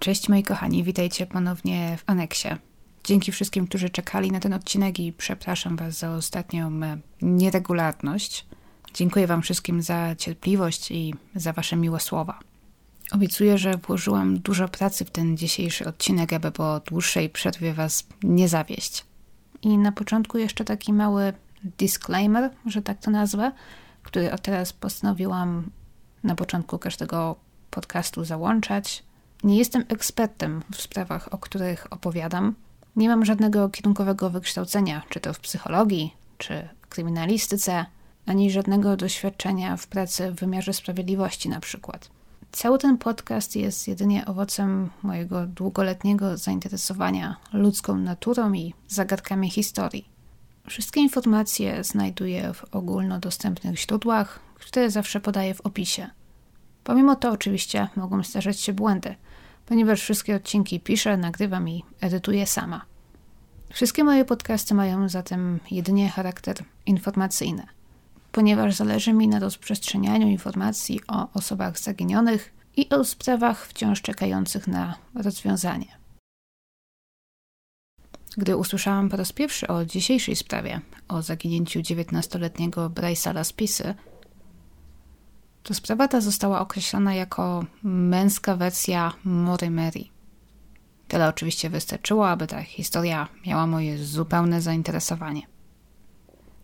Cześć moi kochani, witajcie ponownie w aneksie. Dzięki wszystkim, którzy czekali na ten odcinek i przepraszam Was za ostatnią e, nieregularność. Dziękuję Wam wszystkim za cierpliwość i za Wasze miłe słowa. Obiecuję, że włożyłam dużo pracy w ten dzisiejszy odcinek, aby po dłuższej przerwie Was nie zawieść. I na początku jeszcze taki mały disclaimer, że tak to nazwę, który od teraz postanowiłam na początku każdego podcastu załączać. Nie jestem ekspertem w sprawach, o których opowiadam. Nie mam żadnego kierunkowego wykształcenia, czy to w psychologii, czy kryminalistyce, ani żadnego doświadczenia w pracy w wymiarze sprawiedliwości na przykład. Cały ten podcast jest jedynie owocem mojego długoletniego zainteresowania ludzką naturą i zagadkami historii. Wszystkie informacje znajduję w ogólnodostępnych źródłach, które zawsze podaję w opisie. Pomimo to oczywiście mogą zdarzać się błędy, ponieważ wszystkie odcinki piszę, nagrywam i edytuję sama. Wszystkie moje podcasty mają zatem jedynie charakter informacyjny, ponieważ zależy mi na rozprzestrzenianiu informacji o osobach zaginionych i o sprawach wciąż czekających na rozwiązanie. Gdy usłyszałam po raz pierwszy o dzisiejszej sprawie, o zaginięciu 19-letniego Bryce'a Laspisy, to sprawa ta została określona jako męska wersja Mary. Tyle oczywiście wystarczyło, aby ta historia miała moje zupełne zainteresowanie.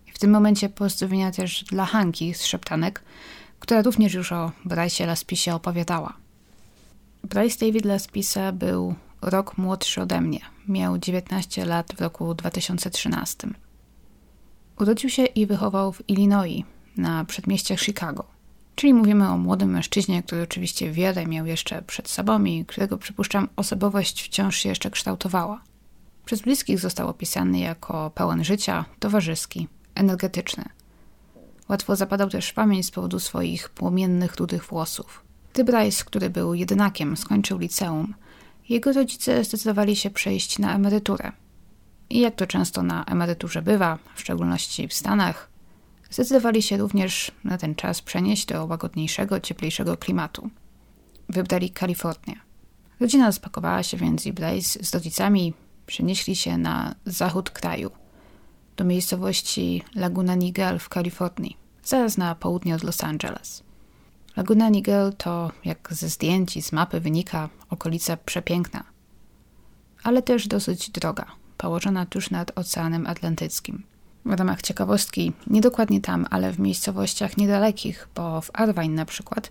I w tym momencie pozdrowienia też dla Hanki z Szeptanek, która również już o Bryce'ie Laspisie opowiadała. Bryce David Laspisa był rok młodszy ode mnie. Miał 19 lat w roku 2013. Urodził się i wychował w Illinois, na przedmieściach Chicago. Czyli mówimy o młodym mężczyźnie, który oczywiście wiele miał jeszcze przed sobą i którego, przypuszczam, osobowość wciąż się jeszcze kształtowała. Przez bliskich został opisany jako pełen życia, towarzyski, energetyczny. Łatwo zapadał też w pamięć z powodu swoich płomiennych, rudych włosów. Gdy Bryce, który był jedynakiem, skończył liceum, jego rodzice zdecydowali się przejść na emeryturę. I jak to często na emeryturze bywa, w szczególności w Stanach, zdecydowali się również na ten czas przenieść do łagodniejszego, cieplejszego klimatu. Wybrali Kalifornię. Rodzina spakowała się więc i Blaze z rodzicami przenieśli się na zachód kraju, do miejscowości Laguna Niguel w Kalifornii, zaraz na południe od Los Angeles. Laguna Niguel to, jak ze zdjęć i z mapy wynika, okolica przepiękna, ale też dosyć droga, położona tuż nad Oceanem Atlantyckim – w ramach ciekawostki, nie dokładnie tam, ale w miejscowościach niedalekich, bo w Arvine na przykład,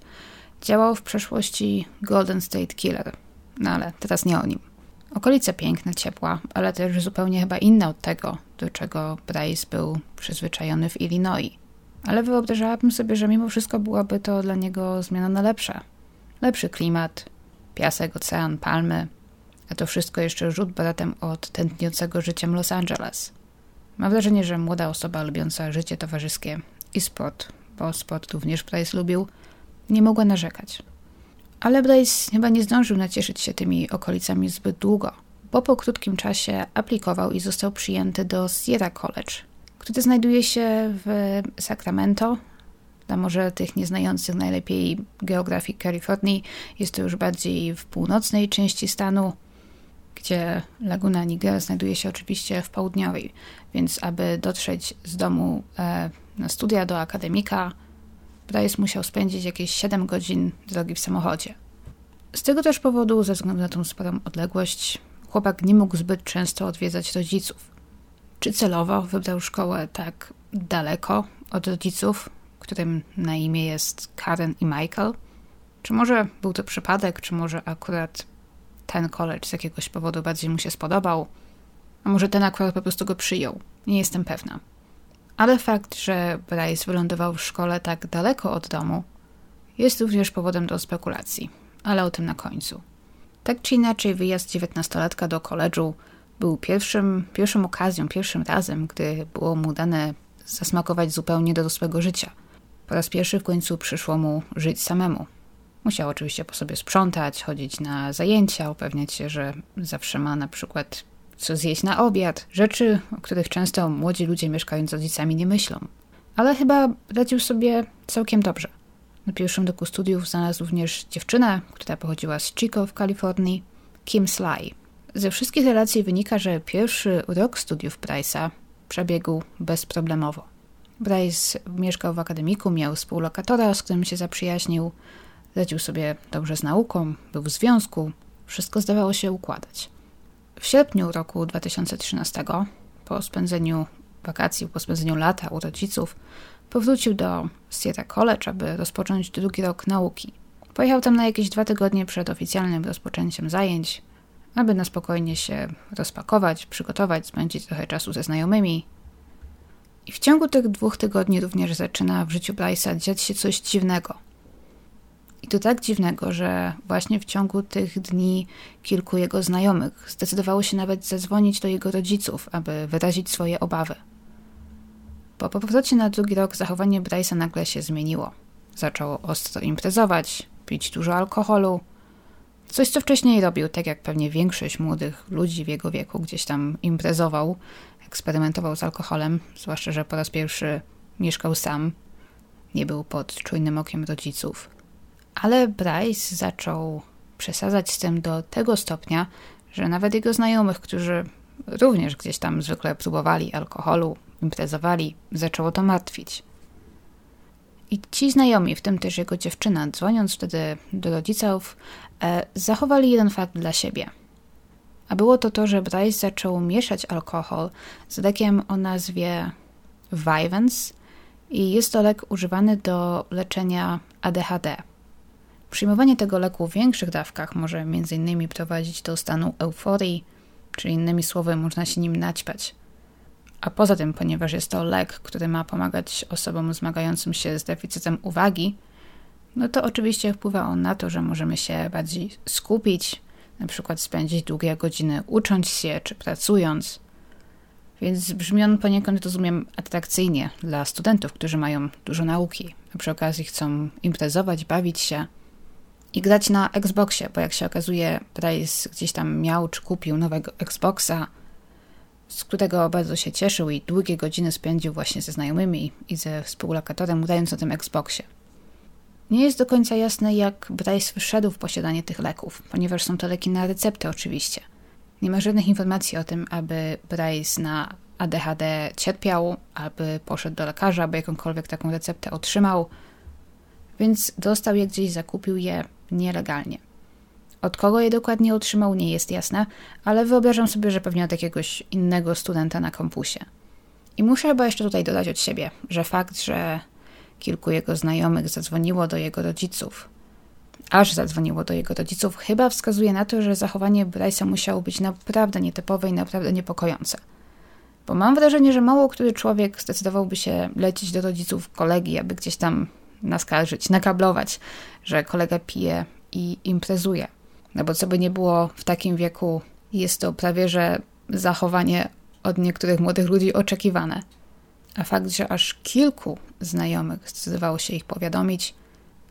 działał w przeszłości Golden State Killer. No ale teraz nie o nim. Okolica piękna, ciepła, ale też zupełnie chyba inna od tego, do czego Bryce był przyzwyczajony w Illinois. Ale wyobrażałabym sobie, że mimo wszystko byłaby to dla niego zmiana na lepsze. Lepszy klimat, piasek, ocean, palmy, a to wszystko jeszcze rzut bratem od tętniącego życiem Los Angeles. Mam wrażenie, że młoda osoba lubiąca życie towarzyskie i sport, bo sport również Bryce lubił, nie mogła narzekać. Ale Bryce chyba nie zdążył nacieszyć się tymi okolicami zbyt długo, bo po krótkim czasie aplikował i został przyjęty do Sierra College, który znajduje się w Sacramento. Dla może tych nieznających najlepiej geografii Kalifornii, jest to już bardziej w północnej części stanu, gdzie Laguna Niger znajduje się oczywiście w południowej, więc aby dotrzeć z domu e, na studia do akademika, Bryce musiał spędzić jakieś 7 godzin drogi w samochodzie. Z tego też powodu, ze względu na tą sporą odległość, chłopak nie mógł zbyt często odwiedzać rodziców. Czy celowo wybrał szkołę tak daleko od rodziców, którym na imię jest Karen i Michael? Czy może był to przypadek, czy może akurat ten college z jakiegoś powodu bardziej mu się spodobał, a może ten akurat po prostu go przyjął. Nie jestem pewna. Ale fakt, że Bryce wylądował w szkole tak daleko od domu, jest również powodem do spekulacji, ale o tym na końcu. Tak czy inaczej, wyjazd dziewiętnastolatka do koledżu był pierwszym, pierwszą okazją, pierwszym razem, gdy było mu dane zasmakować zupełnie dorosłego życia. Po raz pierwszy w końcu przyszło mu żyć samemu. Musiał oczywiście po sobie sprzątać, chodzić na zajęcia, upewniać się, że zawsze ma na przykład co zjeść na obiad. Rzeczy, o których często młodzi ludzie mieszkając z rodzicami nie myślą. Ale chyba radził sobie całkiem dobrze. Na pierwszym roku studiów znalazł również dziewczynę, która pochodziła z Chico w Kalifornii. Kim Sly. Ze wszystkich relacji wynika, że pierwszy rok studiów Bryce'a przebiegł bezproblemowo. Bryce mieszkał w akademiku, miał współlokatora, z którym się zaprzyjaźnił, radził sobie dobrze z nauką, był w związku, wszystko zdawało się układać. W sierpniu roku 2013, po spędzeniu wakacji, po spędzeniu lata u rodziców, powrócił do Sierra College, aby rozpocząć drugi rok nauki. Pojechał tam na jakieś dwa tygodnie przed oficjalnym rozpoczęciem zajęć, aby na spokojnie się rozpakować, przygotować, spędzić trochę czasu ze znajomymi. I w ciągu tych dwóch tygodni również zaczyna w życiu Bryce'a dziać się coś dziwnego. I to tak dziwnego, że właśnie w ciągu tych dni kilku jego znajomych zdecydowało się nawet zadzwonić do jego rodziców, aby wyrazić swoje obawy. Po powrocie na drugi rok zachowanie Bryce'a nagle się zmieniło. Zaczął ostro imprezować, pić dużo alkoholu. Coś, co wcześniej robił, tak jak pewnie większość młodych ludzi w jego wieku gdzieś tam imprezował, eksperymentował z alkoholem, zwłaszcza, że po raz pierwszy mieszkał sam, nie był pod czujnym okiem rodziców. Ale Bryce zaczął przesadzać z tym do tego stopnia, że nawet jego znajomych, którzy również gdzieś tam zwykle próbowali alkoholu, imprezowali, zaczęło to martwić. I ci znajomi, w tym też jego dziewczyna, dzwoniąc wtedy do rodziców, e, zachowali jeden fakt dla siebie. A było to to, że Bryce zaczął mieszać alkohol z lekiem o nazwie Vyvanse i jest to lek używany do leczenia ADHD. Przyjmowanie tego leku w większych dawkach może m.in. prowadzić do stanu euforii, czy innymi słowy można się nim naćpać. A poza tym, ponieważ jest to lek, który ma pomagać osobom zmagającym się z deficytem uwagi, no to oczywiście wpływa on na to, że możemy się bardziej skupić, na przykład spędzić długie godziny ucząc się czy pracując. Więc brzmi on poniekąd, rozumiem, atrakcyjnie dla studentów, którzy mają dużo nauki, a przy okazji chcą imprezować, bawić się i grać na Xboxie, bo jak się okazuje, Bryce gdzieś tam miał czy kupił nowego Xboxa, z którego bardzo się cieszył i długie godziny spędził właśnie ze znajomymi i ze współlokatorem grając na tym Xboxie. Nie jest do końca jasne, jak Bryce wszedł w posiadanie tych leków, ponieważ są to leki na receptę oczywiście. Nie ma żadnych informacji o tym, aby Bryce na ADHD cierpiał, aby poszedł do lekarza, aby jakąkolwiek taką receptę otrzymał, więc dostał je gdzieś, zakupił je nielegalnie. Od kogo je dokładnie otrzymał, nie jest jasne, ale wyobrażam sobie, że pewnie od jakiegoś innego studenta na kampusie. I muszę chyba jeszcze tutaj dodać od siebie, że fakt, że kilku jego znajomych zadzwoniło do jego rodziców, aż zadzwoniło do jego rodziców, chyba wskazuje na to, że zachowanie Bryce'a musiało być naprawdę nietypowe i naprawdę niepokojące. Bo mam wrażenie, że mało który człowiek zdecydowałby się lecieć do rodziców kolegi, aby gdzieś tam naskarżyć, nakablować, że kolega pije i imprezuje. No bo co by nie było w takim wieku, jest to prawie że zachowanie od niektórych młodych ludzi oczekiwane. A fakt, że aż kilku znajomych zdecydowało się ich powiadomić,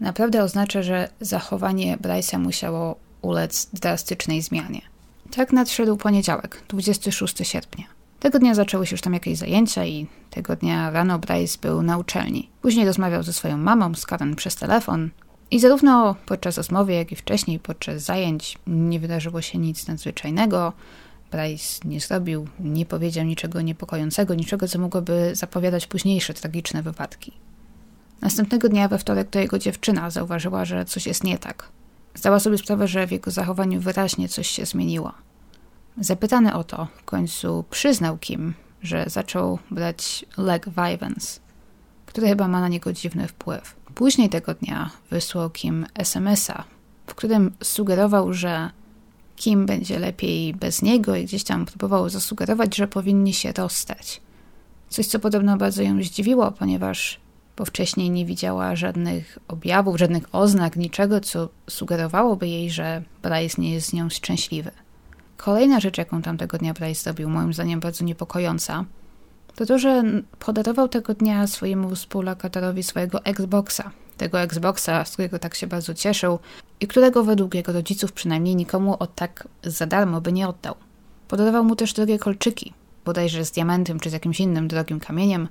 naprawdę oznacza, że zachowanie Bryce'a musiało ulec drastycznej zmianie. Tak nadszedł poniedziałek, 26 sierpnia. Tego dnia zaczęły się już tam jakieś zajęcia i tego dnia rano Bryce był na uczelni. Później rozmawiał ze swoją mamą, z Karen przez telefon, i zarówno podczas rozmowy, jak i wcześniej podczas zajęć nie wydarzyło się nic nadzwyczajnego. Bryce nie zrobił, nie powiedział niczego niepokojącego, niczego, co mogłoby zapowiadać późniejsze tragiczne wypadki. Następnego dnia we wtorek to jego dziewczyna zauważyła, że coś jest nie tak. Zdała sobie sprawę, że w jego zachowaniu wyraźnie coś się zmieniło. Zapytany o to, w końcu przyznał Kim, że zaczął brać leg Vyvanse, który chyba ma na niego dziwny wpływ. Później tego dnia wysłał Kim SMS-a, w którym sugerował, że Kim będzie lepiej bez niego i gdzieś tam próbował zasugerować, że powinni się rozstać. Coś, co podobno bardzo ją zdziwiło, ponieważ bo wcześniej nie widziała żadnych objawów, żadnych oznak, niczego, co sugerowałoby jej, że Bryce nie jest z nią szczęśliwy. Kolejna rzecz, jaką tamtego dnia Bryce zrobił, moim zdaniem bardzo niepokojąca, to to, że podarował tego dnia swojemu współlokatorowi swojego Xboxa. Tego Xboxa, z którego tak się bardzo cieszył i którego według jego rodziców przynajmniej nikomu od tak za darmo by nie oddał. Podarował mu też drogie kolczyki, bodajże z diamentem czy z jakimś innym drogim kamieniem,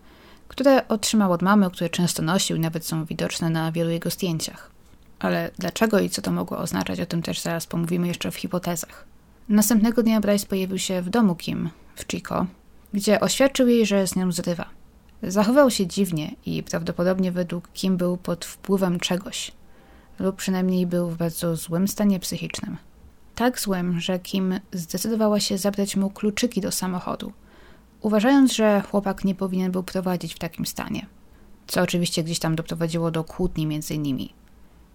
które otrzymał od mamy, które często nosił i nawet są widoczne na wielu jego zdjęciach. Ale dlaczego i co to mogło oznaczać, o tym też zaraz pomówimy jeszcze w hipotezach. Następnego dnia Bryce pojawił się w domu Kim w Chico, gdzie oświadczył jej, że z nią zrywa. Zachował się dziwnie i prawdopodobnie według Kim był pod wpływem czegoś, lub przynajmniej był w bardzo złym stanie psychicznym. Tak złym, że Kim zdecydowała się zabrać mu kluczyki do samochodu, uważając, że chłopak nie powinien był prowadzić w takim stanie. Co oczywiście gdzieś tam doprowadziło do kłótni między nimi.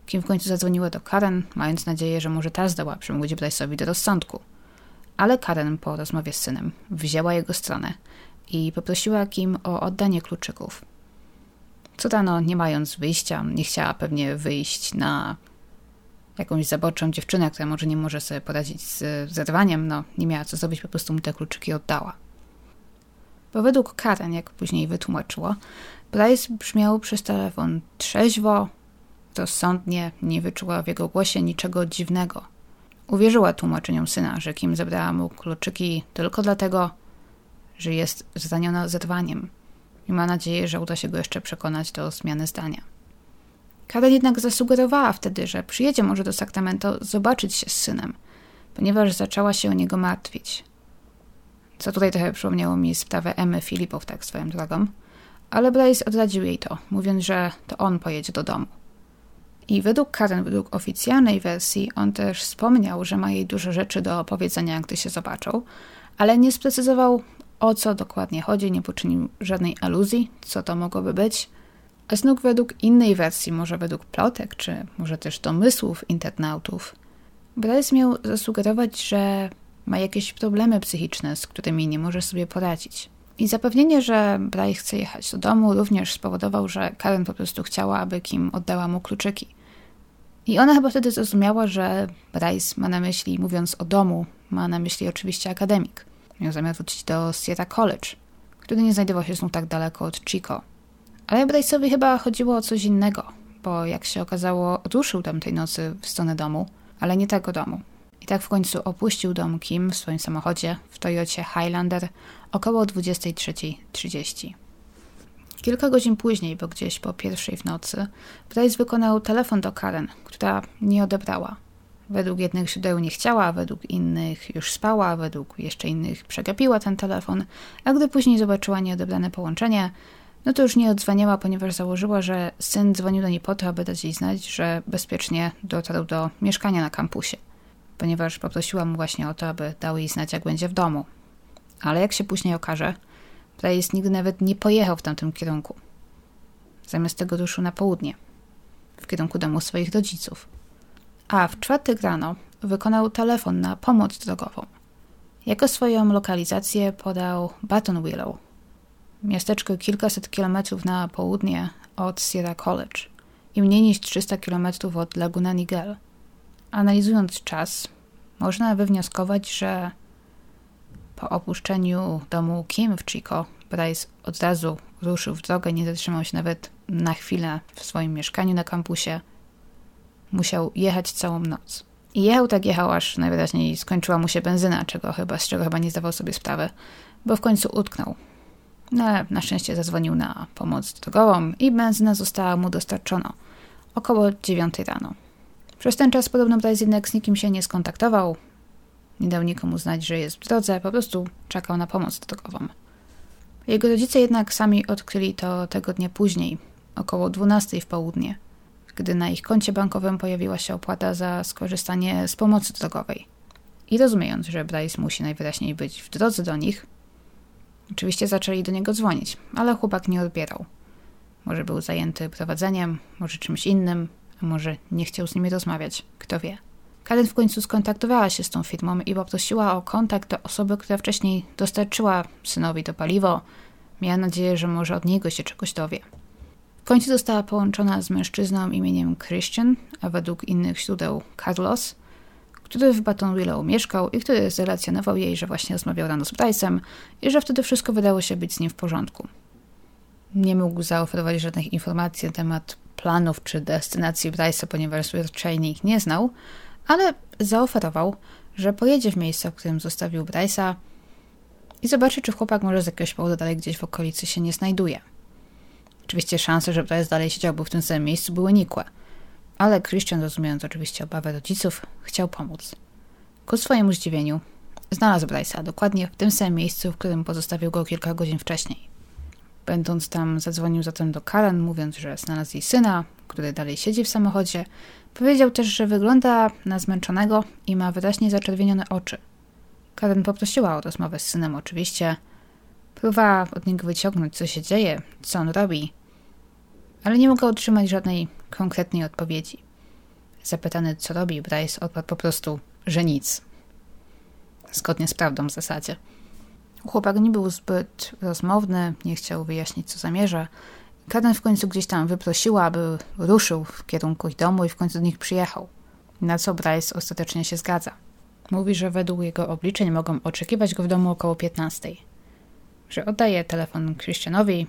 Kim w końcu zadzwoniła do Karen, mając nadzieję, że może ta zdoła przemówić Bryce'owi do rozsądku. Ale Karen po rozmowie z synem wzięła jego stronę i poprosiła Kim o oddanie kluczyków. Co rano, nie mając wyjścia, nie chciała pewnie wyjść na jakąś zaborczą dziewczynę, która może nie może sobie poradzić z zerwaniem, no nie miała co zrobić, po prostu mu te kluczyki oddała. Bo według Karen, jak później wytłumaczyło, Bryce brzmiał przez telefon trzeźwo, rozsądnie, nie wyczuła w jego głosie niczego dziwnego. Uwierzyła tłumaczeniom syna, że Kim zabrała mu kluczyki tylko dlatego, że jest zraniona zerwaniem i ma nadzieję, że uda się go jeszcze przekonać do zmiany zdania. Karen jednak zasugerowała wtedy, że przyjedzie może do Sacramento zobaczyć się z synem, ponieważ zaczęła się o niego martwić. Co tutaj trochę przypomniało mi sprawę Emmy Filipow, tak swoją drogą. Ale Bryce odradził jej to, mówiąc, że to on pojedzie do domu. I według Karen, według oficjalnej wersji, on też wspomniał, że ma jej dużo rzeczy do opowiedzenia, gdy się zobaczą, ale nie sprecyzował, o co dokładnie chodzi, nie poczynił żadnej aluzji, co to mogłoby być. A znów według innej wersji, może według plotek, czy może też domysłów internautów, Bryce miał zasugerować, że ma jakieś problemy psychiczne, z którymi nie może sobie poradzić. I zapewnienie, że Bryce chce jechać do domu, również spowodował, że Karen po prostu chciała, aby Kim oddała mu kluczyki. I ona chyba wtedy zrozumiała, że Bryce ma na myśli, mówiąc o domu, ma na myśli oczywiście akademik. Miał zamiar wrócić do Sierra College, który nie znajdował się znów tak daleko od Chico. Ale Bryce'owi chyba chodziło o coś innego, bo jak się okazało, ruszył tamtej nocy w stronę domu, ale nie tego domu. I tak w końcu opuścił dom Kim w swoim samochodzie w Toyocie Highlander około 23.30. Kilka godzin później, bo gdzieś po pierwszej w nocy, Bryce wykonał telefon do Karen, która nie odebrała. Według jednych źródeł nie chciała, według innych już spała, według jeszcze innych przegapiła ten telefon, a gdy później zobaczyła nieodebrane połączenie, no to już nie odzwaniała, ponieważ założyła, że syn dzwonił do niej po to, aby dać jej znać, że bezpiecznie dotarł do mieszkania na kampusie, ponieważ poprosiła mu właśnie o to, aby dał jej znać, jak będzie w domu. Ale jak się później okaże, Price nigdy nawet nie pojechał w tamtym kierunku. Zamiast tego ruszył na południe, w kierunku domu swoich rodziców. A w czwartek rano wykonał telefon na pomoc drogową. Jako swoją lokalizację podał Baton Willow, miasteczko kilkaset kilometrów na południe od Sierra College i mniej niż 300 kilometrów od Laguna Niguel. Analizując czas, można wywnioskować, że po opuszczeniu domu Kim w Chico, Bryce od razu ruszył w drogę, nie zatrzymał się nawet na chwilę w swoim mieszkaniu na kampusie. Musiał jechać całą noc. I jechał tak jechał, aż najwyraźniej skończyła mu się benzyna, czego chyba, z czego chyba nie zdawał sobie sprawy, bo w końcu utknął. No ale na szczęście zadzwonił na pomoc drogową i benzyna została mu dostarczona około 9 rano. Przez ten czas podobno Bryce jednak z nikim się nie skontaktował, nie dał nikomu znać, że jest w drodze, po prostu czekał na pomoc drogową. Jego rodzice jednak sami odkryli to tego dnia później, około 12 w południe, gdy na ich koncie bankowym pojawiła się opłata za skorzystanie z pomocy drogowej. I rozumiejąc, że Bryce musi najwyraźniej być w drodze do nich, oczywiście zaczęli do niego dzwonić, ale chłopak nie odbierał. Może był zajęty prowadzeniem, może czymś innym, a może nie chciał z nimi rozmawiać, kto wie. Karen w końcu skontaktowała się z tą firmą i poprosiła o kontakt do osoby, która wcześniej dostarczyła synowi to paliwo. Miała nadzieję, że może od niego się czegoś dowie. W końcu została połączona z mężczyzną imieniem Christian, a według innych źródeł Carlos, który w Baton Willow mieszkał i który zrelacjonował jej, że właśnie rozmawiał rano z Bryce'em i że wtedy wszystko wydało się być z nim w porządku. Nie mógł zaoferować żadnych informacji na temat planów czy destynacji Bryce'a, ponieważ zwyczajnie ich nie znał, ale zaoferował, że pojedzie w miejsce, w którym zostawił Bryce'a i zobaczy, czy chłopak może z jakiegoś powodu dalej gdzieś w okolicy się nie znajduje. Oczywiście szanse, że Bryce dalej siedziałby w tym samym miejscu były nikłe, ale Christian, rozumiejąc oczywiście obawę rodziców, chciał pomóc. Ku swojemu zdziwieniu znalazł Bryce'a dokładnie w tym samym miejscu, w którym pozostawił go kilka godzin wcześniej. Będąc tam, zadzwonił zatem do Karen, mówiąc, że znalazł jej syna, który dalej siedzi w samochodzie. Powiedział też, że wygląda na zmęczonego i ma wyraźnie zaczerwienione oczy. Karen poprosiła o rozmowę z synem oczywiście. Próbowała od niego wyciągnąć, co się dzieje, co on robi, ale nie mogła otrzymać żadnej konkretnej odpowiedzi. Zapytany, co robi, Bryce odparł po prostu, że nic. Zgodnie z prawdą w zasadzie. Chłopak nie był zbyt rozmowny, nie chciał wyjaśnić, co zamierza. Karen w końcu gdzieś tam wyprosiła, aby ruszył w kierunku ich domu i w końcu do nich przyjechał. Na co Bryce ostatecznie się zgadza. Mówi, że według jego obliczeń mogą oczekiwać go w domu około 15. Że oddaje telefon Christianowi,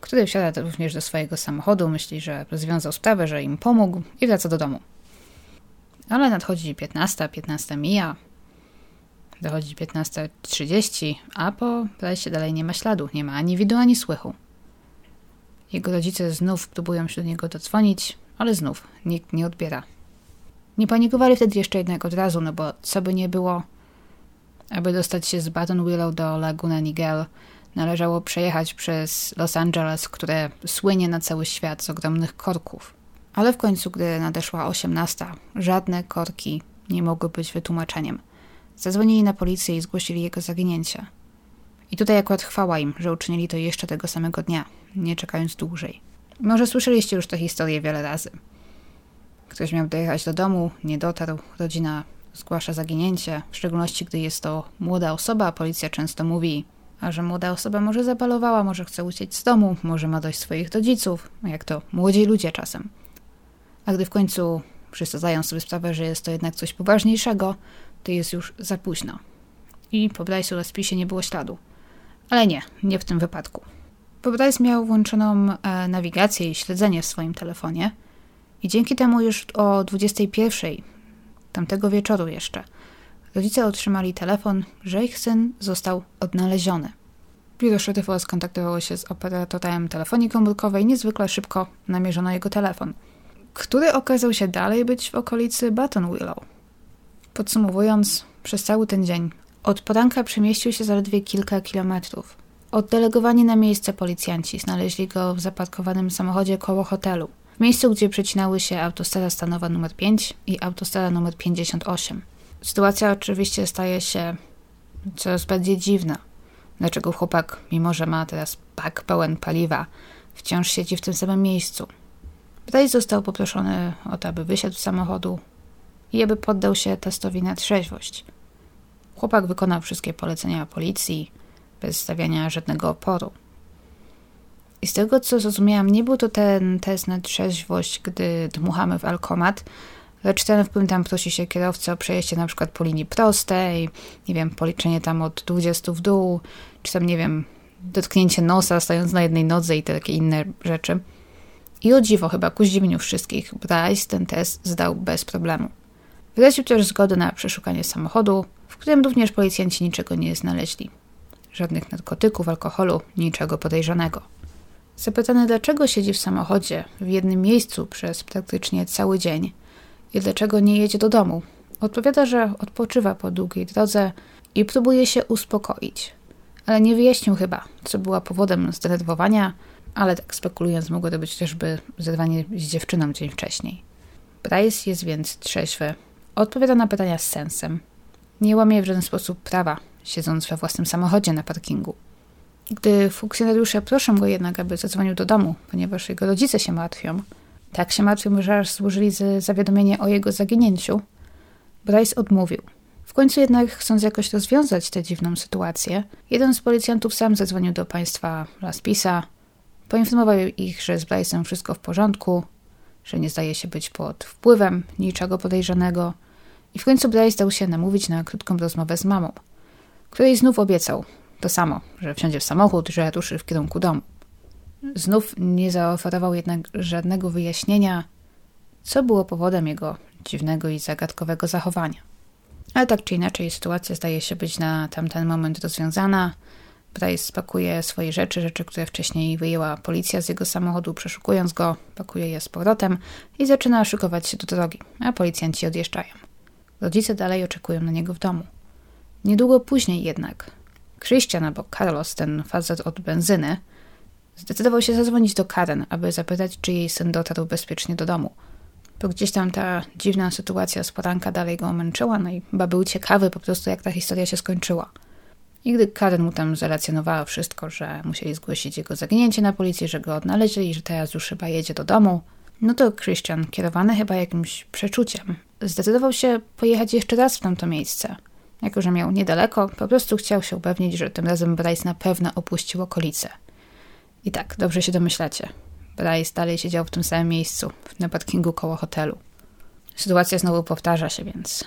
który wsiada również do swojego samochodu, myśli, że rozwiązał sprawę, że im pomógł i wraca do domu. Ale nadchodzi 15, 15 mija, dochodzi 15.30, a po Bryce dalej nie ma śladu, nie ma ani widu, ani słychu. Jego rodzice znów próbują się do niego dodzwonić, ale znów nikt nie odbiera. Nie panikowali wtedy jeszcze jednak od razu, no bo co by nie było, aby dostać się z Baton Willow do Laguna Niguel, należało przejechać przez Los Angeles, które słynie na cały świat z ogromnych korków. Ale w końcu, gdy nadeszła osiemnasta, żadne korki nie mogły być wytłumaczeniem. Zadzwonili na policję i zgłosili jego zaginięcie. I tutaj akurat chwała im, że uczynili to jeszcze tego samego dnia, nie czekając dłużej. Może słyszeliście już tę historię wiele razy. Ktoś miał dojechać do domu, nie dotarł, rodzina zgłasza zaginięcie, w szczególności gdy jest to młoda osoba, policja często mówi, a że młoda osoba może zabalowała, może chce uciec z domu, może ma dość swoich rodziców, jak to młodzi ludzie czasem. A gdy w końcu wszyscy zdają sobie sprawę, że jest to jednak coś poważniejszego, to jest już za późno. I po Bryce'u na spisie nie było śladu. Ale nie, nie w tym wypadku. Bryce miał włączoną e, nawigację i śledzenie w swoim telefonie i dzięki temu już o 21 tamtego wieczoru jeszcze rodzice otrzymali telefon, że ich syn został odnaleziony. Biuro szeryfa skontaktowało się z operatorem telefonii komórkowej niezwykle szybko namierzono jego telefon, który okazał się dalej być w okolicy Baton Willow. Podsumowując, przez cały ten dzień od poranka przemieścił się zaledwie kilka kilometrów. Oddelegowani na miejsce policjanci znaleźli go w zaparkowanym samochodzie koło hotelu, w miejscu, gdzie przecinały się autostrada stanowa nr 5 i autostrada nr 58. Sytuacja oczywiście staje się coraz bardziej dziwna. Dlaczego chłopak, mimo że ma teraz pak pełen paliwa, wciąż siedzi w tym samym miejscu? Bryce został poproszony o to, aby wysiadł z samochodu i aby poddał się testowi na trzeźwość. Chłopak wykonał wszystkie polecenia policji, bez stawiania żadnego oporu. I z tego, co zrozumiałam, nie był to ten test na trzeźwość, gdy dmuchamy w alkomat, lecz ten, w którym tam prosi się kierowcę o przejście na przykład po linii prostej, nie wiem, policzenie tam od 20 w dół, czy tam, nie wiem, dotknięcie nosa, stając na jednej nodze i te takie inne rzeczy. I o dziwo, chyba ku zdziwieniu wszystkich, Bryce ten test zdał bez problemu. Wyraził też zgodę na przeszukanie samochodu, w którym również policjanci niczego nie znaleźli. Żadnych narkotyków, alkoholu, niczego podejrzanego. Zapytany, dlaczego siedzi w samochodzie w jednym miejscu przez praktycznie cały dzień i dlaczego nie jedzie do domu, odpowiada, że odpoczywa po długiej drodze i próbuje się uspokoić. Ale nie wyjaśnił chyba, co była powodem zdenerwowania, ale tak spekulując, mogło to być też by zerwanie z dziewczyną dzień wcześniej. Bryce jest więc trzeźwy, odpowiada na pytania z sensem. Nie łamie w żaden sposób prawa, siedząc we własnym samochodzie na parkingu. Gdy funkcjonariusze proszą go jednak, aby zadzwonił do domu, ponieważ jego rodzice się martwią, tak się martwią, że aż złożyli zawiadomienie o jego zaginięciu, Bryce odmówił. W końcu jednak, chcąc jakoś rozwiązać tę dziwną sytuację, jeden z policjantów sam zadzwonił do państwa Laspisa, poinformował ich, że z Bryce'em wszystko w porządku, że nie zdaje się być pod wpływem niczego podejrzanego i w końcu Bryce dał się namówić na krótką rozmowę z mamą, której znów obiecał to samo, że wsiądzie w samochód, że ruszy w kierunku domu. Znów nie zaoferował jednak żadnego wyjaśnienia, co było powodem jego dziwnego i zagadkowego zachowania. Ale tak czy inaczej, sytuacja zdaje się być na tamten moment rozwiązana. Bryce spakuje swoje rzeczy, rzeczy, które wcześniej wyjęła policja z jego samochodu, przeszukując go, pakuje je z powrotem i zaczyna szykować się do drogi, a policjanci odjeżdżają. Rodzice dalej oczekują na niego w domu. Niedługo później jednak Christian albo Carlos, ten facet od benzyny, zdecydował się zadzwonić do Karen, aby zapytać, czy jej syn dotarł bezpiecznie do domu. Bo gdzieś tam ta dziwna sytuacja z poranka dalej go męczyła, no i chyba był ciekawy po prostu, jak ta historia się skończyła. I gdy Karen mu tam zrelacjonowała wszystko, że musieli zgłosić jego zaginięcie na policję, że go odnaleźli i że teraz już chyba jedzie do domu, no to Christian, kierowany chyba jakimś przeczuciem, zdecydował się pojechać jeszcze raz w tamto miejsce. Jako, że miał niedaleko, po prostu chciał się upewnić, że tym razem Bryce na pewno opuścił okolice. I tak, dobrze się domyślacie. Bryce dalej siedział w tym samym miejscu, na parkingu koło hotelu. Sytuacja znowu powtarza się, więc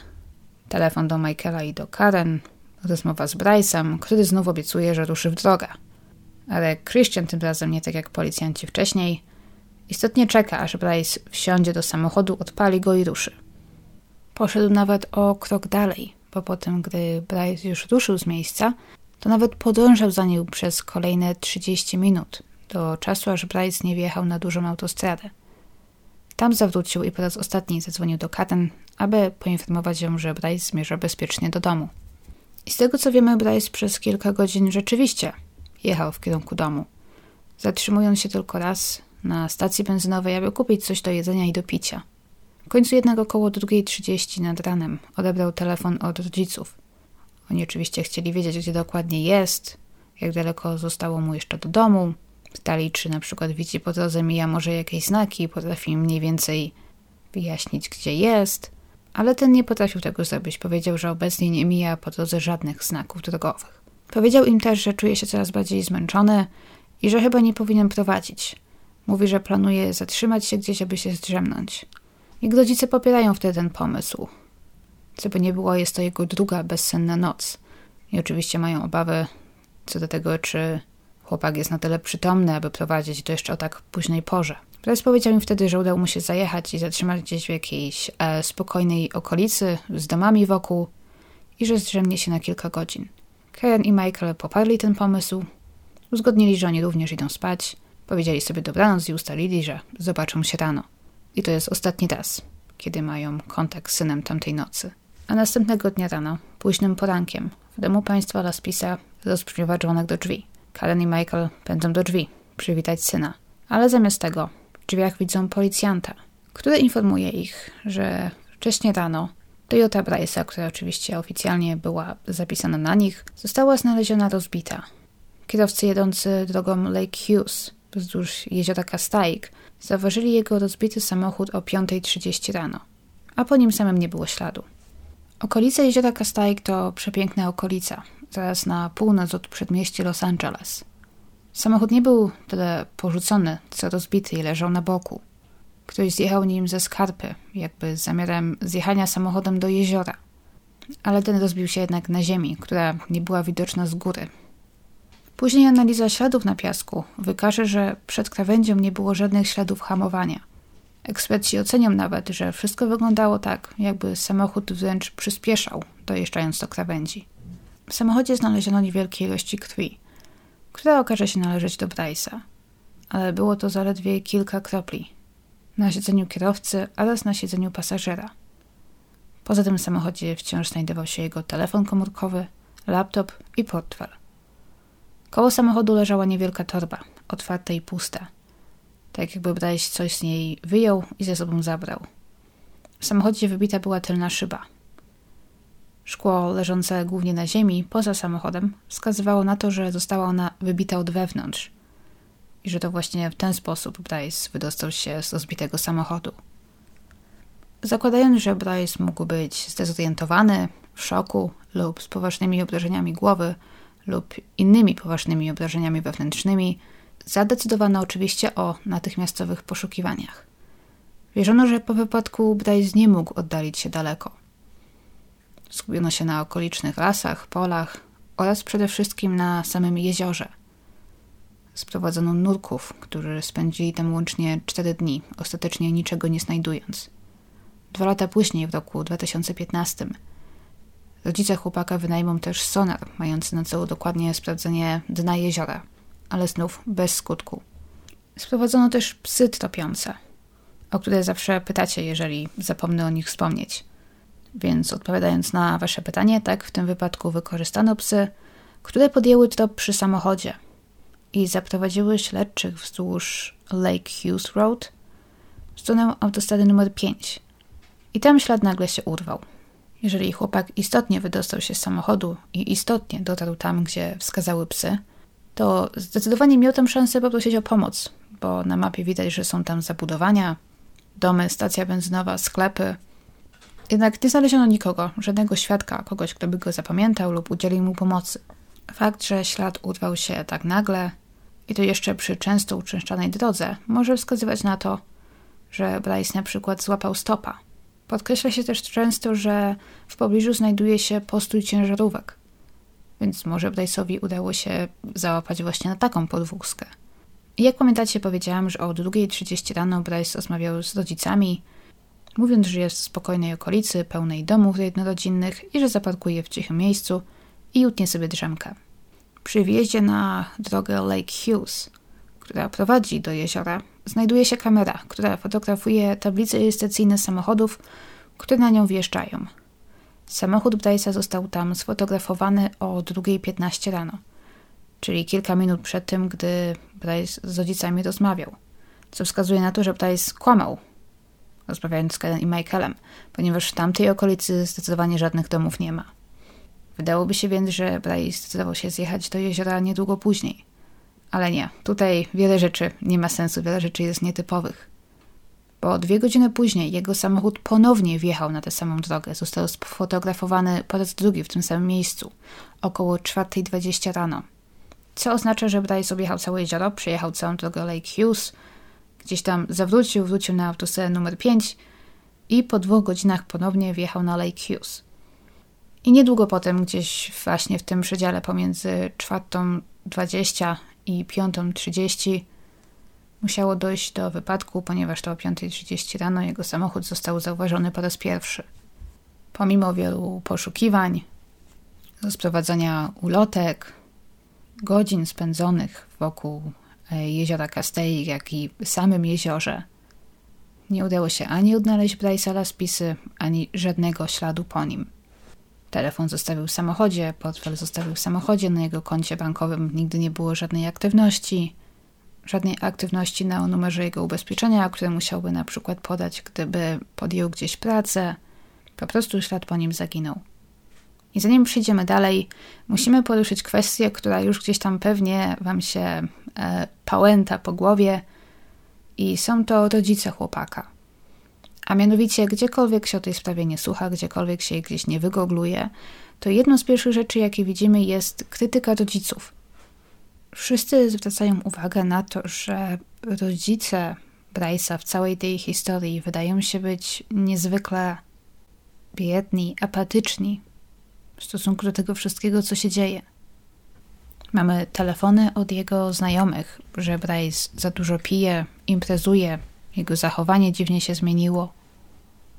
telefon do Michaela i do Karen, rozmowa z Bryce'em, który znów obiecuje, że ruszy w drogę. Ale Christian tym razem, nie tak jak policjanci wcześniej, istotnie czeka, aż Bryce wsiądzie do samochodu, odpali go i ruszy. Poszedł nawet o krok dalej, bo potem, gdy Bryce już ruszył z miejsca, to nawet podążał za nim przez kolejne 30 minut, do czasu, aż Bryce nie wjechał na dużą autostradę. Tam zawrócił i po raz ostatni zadzwonił do Karen, aby poinformować ją, że Bryce zmierza bezpiecznie do domu. I z tego co wiemy, Bryce przez kilka godzin rzeczywiście jechał w kierunku domu, zatrzymując się tylko raz na stacji benzynowej, aby kupić coś do jedzenia i do picia. W końcu jednak około 2.30 nad ranem odebrał telefon od rodziców. Oni oczywiście chcieli wiedzieć, gdzie dokładnie jest, jak daleko zostało mu jeszcze do domu. Pytali, czy na przykład widzi po drodze mija może jakieś znaki, potrafi mniej więcej wyjaśnić, gdzie jest. Ale ten nie potrafił tego zrobić. Powiedział, że obecnie nie mija po drodze żadnych znaków drogowych. Powiedział im też, że czuje się coraz bardziej zmęczony i że chyba nie powinien prowadzić. Mówi, że planuje zatrzymać się gdzieś, aby się zdrzemnąć. Jego rodzice popierają wtedy ten pomysł. Co by nie było, jest to jego druga bezsenna noc. I oczywiście mają obawy co do tego, czy chłopak jest na tyle przytomny, aby prowadzić to jeszcze o tak późnej porze. Teraz powiedział im wtedy, że udało mu się zajechać i zatrzymać gdzieś w jakiejś e, spokojnej okolicy z domami wokół i że zdrzemnie się na kilka godzin. Karen i Michael poparli ten pomysł, uzgodnili, że oni również idą spać, powiedzieli sobie dobranoc i ustalili, że zobaczą się rano. I to jest ostatni raz, kiedy mają kontakt z synem tamtej nocy. A następnego dnia rano, późnym porankiem, w domu państwa Laspisa rozbrzmiewa dzwonek do drzwi. Karen i Michael pędzą do drzwi, przywitać syna. Ale zamiast tego w drzwiach widzą policjanta, który informuje ich, że wcześniej rano Toyota Bryce'a, która oczywiście oficjalnie była zapisana na nich, została znaleziona rozbita. Kierowcy jedący drogą Lake Hughes wzdłuż jeziora Castaic Zauważyli jego rozbity samochód o 5.30 rano, a po nim samym nie było śladu. Okolice jeziora Castaic to przepiękna okolica, zaraz na północ od przedmieści Los Angeles. Samochód nie był tyle porzucony, co rozbity i leżał na boku. Ktoś zjechał nim ze skarpy, jakby z zamiarem zjechania samochodem do jeziora. Ale ten rozbił się jednak na ziemi, która nie była widoczna z góry, Później analiza śladów na piasku wykaże, że przed krawędzią nie było żadnych śladów hamowania. Eksperci ocenią nawet, że wszystko wyglądało tak, jakby samochód wręcz przyspieszał, dojeżdżając do krawędzi. W samochodzie znaleziono niewielkie ilości krwi, która okaże się należeć do Bryce'a, ale było to zaledwie kilka kropli na siedzeniu kierowcy oraz na siedzeniu pasażera. Poza tym w samochodzie wciąż znajdował się jego telefon komórkowy, laptop i portfel. Koło samochodu leżała niewielka torba, otwarta i pusta. Tak jakby Bryce coś z niej wyjął i ze sobą zabrał. W samochodzie wybita była tylna szyba. Szkło leżące głównie na ziemi, poza samochodem, wskazywało na to, że została ona wybita od wewnątrz i że to właśnie w ten sposób Bryce wydostał się z rozbitego samochodu. Zakładając, że Bryce mógł być zdezorientowany, w szoku lub z poważnymi obrażeniami głowy, lub innymi poważnymi obrażeniami wewnętrznymi, zadecydowano oczywiście o natychmiastowych poszukiwaniach. Wierzono, że po wypadku Bryce nie mógł oddalić się daleko. Skupiono się na okolicznych lasach, polach oraz przede wszystkim na samym jeziorze. Sprowadzono nurków, którzy spędzili tam łącznie cztery dni, ostatecznie niczego nie znajdując. Dwa lata później, w roku 2015, Rodzice chłopaka wynajmą też sonar, mający na celu dokładnie sprawdzenie dna jeziora, ale znów bez skutku. Sprowadzono też psy tropiące, o które zawsze pytacie, jeżeli zapomnę o nich wspomnieć. Więc odpowiadając na Wasze pytanie, tak, w tym wypadku wykorzystano psy, które podjęły trop przy samochodzie i zaprowadziły śledczych wzdłuż Lake Hughes Road w stronę autostrady numer 5. I tam ślad nagle się urwał. Jeżeli chłopak istotnie wydostał się z samochodu i istotnie dotarł tam, gdzie wskazały psy, to zdecydowanie miał tam szansę poprosić o pomoc, bo na mapie widać, że są tam zabudowania, domy, stacja benzynowa, sklepy. Jednak nie znaleziono nikogo, żadnego świadka, kogoś, kto by go zapamiętał lub udzielił mu pomocy. Fakt, że ślad urwał się tak nagle i to jeszcze przy często uczęszczanej drodze, może wskazywać na to, że Bryce na przykład złapał stopa. Podkreśla się też często, że w pobliżu znajduje się postój ciężarówek, więc może Bryce'owi udało się załapać właśnie na taką podwózkę. I jak pamiętacie, powiedziałam, że o 2.30 rano Bryce rozmawiał z rodzicami, mówiąc, że jest w spokojnej okolicy, pełnej domów jednorodzinnych i że zaparkuje w cichym miejscu i utnie sobie drzemkę. Przy wjeździe na drogę Lake Hughes, która prowadzi do jeziora, znajduje się kamera, która fotografuje tablice rejestracyjne samochodów, które na nią wjeżdżają. Samochód Bryce'a został tam sfotografowany o 2.15 rano, czyli kilka minut przed tym, gdy Bryce z rodzicami rozmawiał, co wskazuje na to, że Bryce kłamał, rozmawiając z Karen i Michaelem, ponieważ w tamtej okolicy zdecydowanie żadnych domów nie ma. Wydałoby się więc, że Bryce zdecydował się zjechać do jeziora niedługo później. Ale nie, tutaj wiele rzeczy nie ma sensu, wiele rzeczy jest nietypowych. Bo dwie godziny później jego samochód ponownie wjechał na tę samą drogę. Został sfotografowany po raz drugi w tym samym miejscu, około 4.20 rano. Co oznacza, że Bryce objechał całe jezioro, przejechał całą drogę Lake Hughes, gdzieś tam zawrócił, wrócił na autostradę numer 5 i po dwóch godzinach ponownie wjechał na Lake Hughes. I niedługo potem, gdzieś właśnie w tym przedziale pomiędzy 4.20 i 5.30 musiało dojść do wypadku, ponieważ to o 5.30 rano jego samochód został zauważony po raz pierwszy. Pomimo wielu poszukiwań, rozprowadzania ulotek, godzin spędzonych wokół e, jeziora Castelli, jak i samym jeziorze, nie udało się ani odnaleźć Bryce'a Laspisy, ani żadnego śladu po nim. Telefon zostawił w samochodzie, portfel zostawił w samochodzie, na jego koncie bankowym nigdy nie było żadnej aktywności, żadnej aktywności na numerze jego ubezpieczenia, które musiałby na przykład podać, gdyby podjął gdzieś pracę. Po prostu ślad po nim zaginął. I zanim przejdziemy dalej, musimy poruszyć kwestię, która już gdzieś tam pewnie Wam się e, pałęta po głowie, i są to rodzice chłopaka. A mianowicie, gdziekolwiek się o tej sprawie nie słucha, gdziekolwiek się gdzieś nie wygogluje, to jedną z pierwszych rzeczy, jakie widzimy, jest krytyka rodziców. Wszyscy zwracają uwagę na to, że rodzice Bryce'a w całej tej historii wydają się być niezwykle biedni, apatyczni w stosunku do tego wszystkiego, co się dzieje. Mamy telefony od jego znajomych, że Bryce za dużo pije, imprezuje, jego zachowanie dziwnie się zmieniło.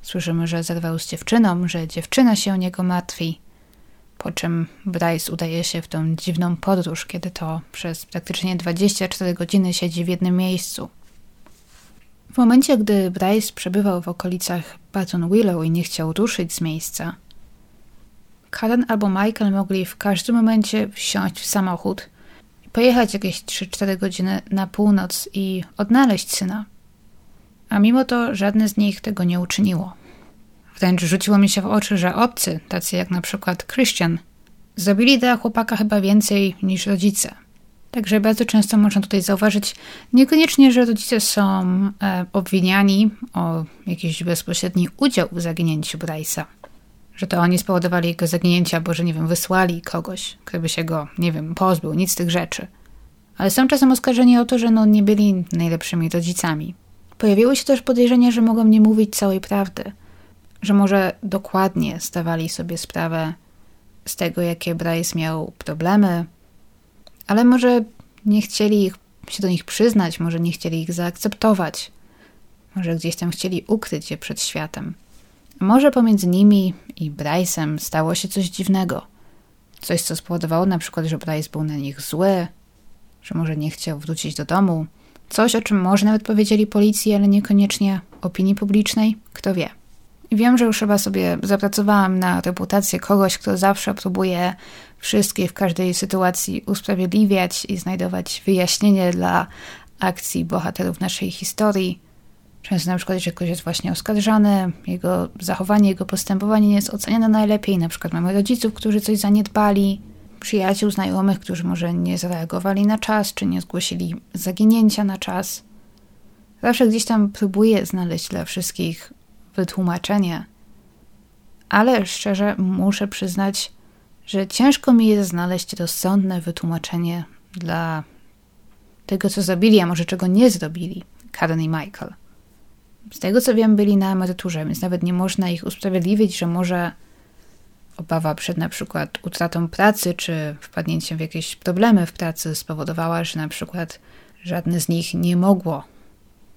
Słyszymy, że zerwał z dziewczyną, że dziewczyna się o niego martwi. Po czym Bryce udaje się w tą dziwną podróż, kiedy to przez praktycznie 24 godziny siedzi w jednym miejscu. W momencie, gdy Bryce przebywał w okolicach Baton Willow i nie chciał ruszyć z miejsca, Karen albo Michael mogli w każdym momencie wsiąść w samochód pojechać jakieś 3-4 godziny na północ i odnaleźć syna a mimo to żadne z nich tego nie uczyniło. Wręcz rzuciło mi się w oczy, że obcy, tacy jak na przykład Christian, zrobili dla chłopaka chyba więcej niż rodzice. Także bardzo często można tutaj zauważyć, niekoniecznie, że rodzice są e, obwiniani o jakiś bezpośredni udział w zaginięciu Bryce'a. Że to oni spowodowali jego zaginięcie, bo że, nie wiem, wysłali kogoś, kto by się go, nie wiem, pozbył, nic z tych rzeczy. Ale są czasem oskarżeni o to, że no, nie byli najlepszymi rodzicami. Pojawiło się też podejrzenie, że mogą nie mówić całej prawdy, że może dokładnie zdawali sobie sprawę z tego, jakie Bryce miał problemy, ale może nie chcieli się do nich przyznać, może nie chcieli ich zaakceptować, może gdzieś tam chcieli ukryć je przed światem. może pomiędzy nimi i Bryce'em stało się coś dziwnego. Coś, co spowodowało na przykład, że Bryce był na nich zły, że może nie chciał wrócić do domu, Coś, o czym może nawet powiedzieli policji, ale niekoniecznie opinii publicznej, kto wie. Wiem, że już chyba sobie zapracowałam na reputację kogoś, kto zawsze próbuje wszystkie w każdej sytuacji usprawiedliwiać i znajdować wyjaśnienie dla akcji bohaterów naszej historii. Często na przykład, jeżeli ktoś jest właśnie oskarżany, jego zachowanie, jego postępowanie nie jest oceniane najlepiej. Na przykład mamy rodziców, którzy coś zaniedbali, przyjaciół, znajomych, którzy może nie zareagowali na czas, czy nie zgłosili zaginięcia na czas. Zawsze gdzieś tam próbuję znaleźć dla wszystkich wytłumaczenie, ale szczerze muszę przyznać, że ciężko mi jest znaleźć rozsądne wytłumaczenie dla tego, co zrobili, a może czego nie zrobili Karen i Michael. Z tego co wiem, byli na emeryturze, więc nawet nie można ich usprawiedliwić, że może obawa przed na przykład utratą pracy czy wpadnięciem w jakieś problemy w pracy spowodowała, że na przykład żadne z nich nie mogło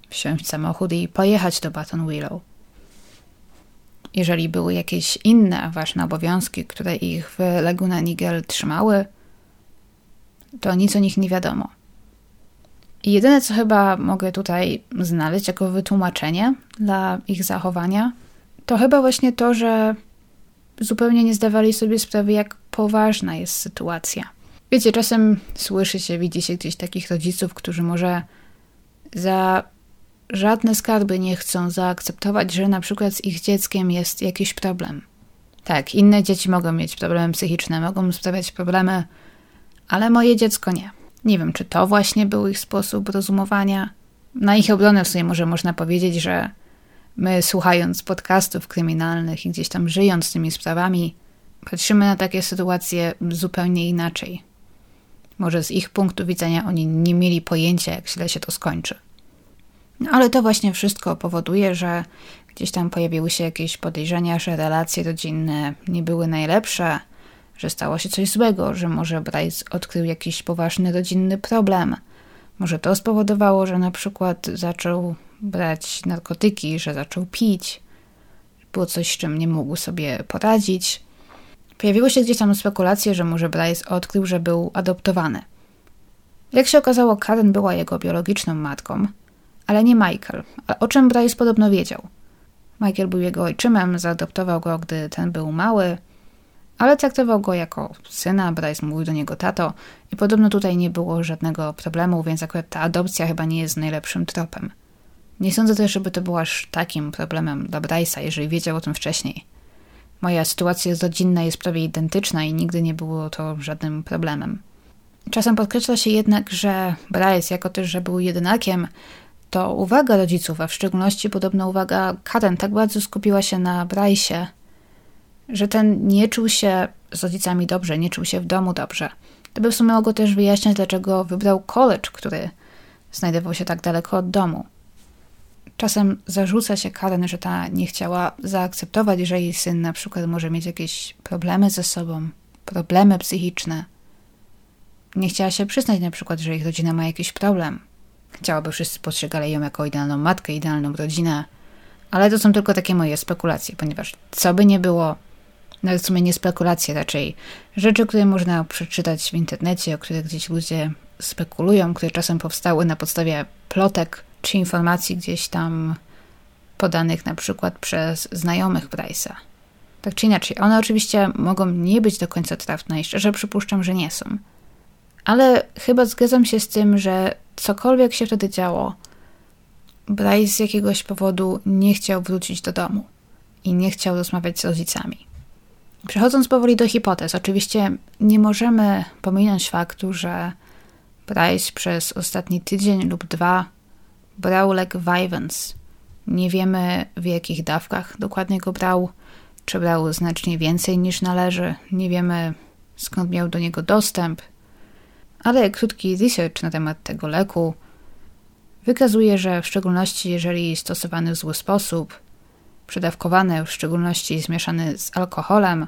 wsiąść w samochód i pojechać do Baton Willow. Jeżeli były jakieś inne ważne obowiązki, które ich w Laguna Niguel trzymały, to nic o nich nie wiadomo. I jedyne, co chyba mogę tutaj znaleźć jako wytłumaczenie dla ich zachowania, to chyba właśnie to, że zupełnie nie zdawali sobie sprawy, jak poważna jest sytuacja. Wiecie, czasem słyszy się, widzi się gdzieś takich rodziców, którzy może za żadne skarby nie chcą zaakceptować, że na przykład z ich dzieckiem jest jakiś problem. Tak, inne dzieci mogą mieć problemy psychiczne, mogą sprawiać problemy, ale moje dziecko nie. Nie wiem, czy to właśnie był ich sposób rozumowania. Na ich obronę w sumie może można powiedzieć, że my słuchając podcastów kryminalnych i gdzieś tam żyjąc tymi sprawami, patrzymy na takie sytuacje zupełnie inaczej. Może z ich punktu widzenia oni nie mieli pojęcia, jak źle się to skończy. No ale to właśnie wszystko powoduje, że gdzieś tam pojawiły się jakieś podejrzenia, że relacje rodzinne nie były najlepsze, że stało się coś złego, że może Bryce odkrył jakiś poważny rodzinny problem. Może to spowodowało, że na przykład zaczął brać narkotyki, że zaczął pić. Było coś, z czym nie mógł sobie poradzić. Pojawiły się gdzieś tam spekulacje, że może Bryce odkrył, że był adoptowany. Jak się okazało, Karen była jego biologiczną matką, ale nie Michael, o czym Bryce podobno wiedział. Michael był jego ojczymem, zaadoptował go, gdy ten był mały, ale traktował go jako syna, Bryce mówił do niego tato i podobno tutaj nie było żadnego problemu, więc akurat ta adopcja chyba nie jest najlepszym tropem. Nie sądzę też, żeby to było aż takim problemem dla Bryce'a, jeżeli wiedział o tym wcześniej. Moja sytuacja rodzinna jest prawie identyczna i nigdy nie było to żadnym problemem. Czasem podkreśla się jednak, że Bryce, jako też, że był jedynakiem, to uwaga rodziców, a w szczególności podobno uwaga Karen tak bardzo skupiła się na Bryce'ie, że ten nie czuł się z rodzicami dobrze, nie czuł się w domu dobrze. To by w sumie mogło też wyjaśniać, dlaczego wybrał college, który znajdował się tak daleko od domu. Czasem zarzuca się Karen, że ta nie chciała zaakceptować, że jej syn na przykład może mieć jakieś problemy ze sobą, problemy psychiczne. Nie chciała się przyznać na przykład, że ich rodzina ma jakiś problem. Chciałaby wszyscy postrzegali ją jako idealną matkę, idealną rodzinę, ale to są tylko takie moje spekulacje, ponieważ co by nie było, nawet w sumie nie spekulacje, raczej rzeczy, które można przeczytać w internecie, o których gdzieś ludzie spekulują, które czasem powstały na podstawie plotek czy informacji gdzieś tam podanych na przykład przez znajomych Bryce'a. Tak czy inaczej, one oczywiście mogą nie być do końca trafne i szczerze przypuszczam, że nie są. Ale chyba zgadzam się z tym, że cokolwiek się wtedy działo, Bryce z jakiegoś powodu nie chciał wrócić do domu i nie chciał rozmawiać z rodzicami. Przechodząc powoli do hipotez, oczywiście nie możemy pominąć faktu, że Bryce przez ostatni tydzień lub dwa brał lek Vyvanse. Nie wiemy w jakich dawkach dokładnie go brał, czy brał znacznie więcej niż należy, nie wiemy skąd miał do niego dostęp, ale krótki research na temat tego leku wykazuje, że w szczególności jeżeli stosowany w zły sposób, przedawkowany, w szczególności zmieszany z alkoholem,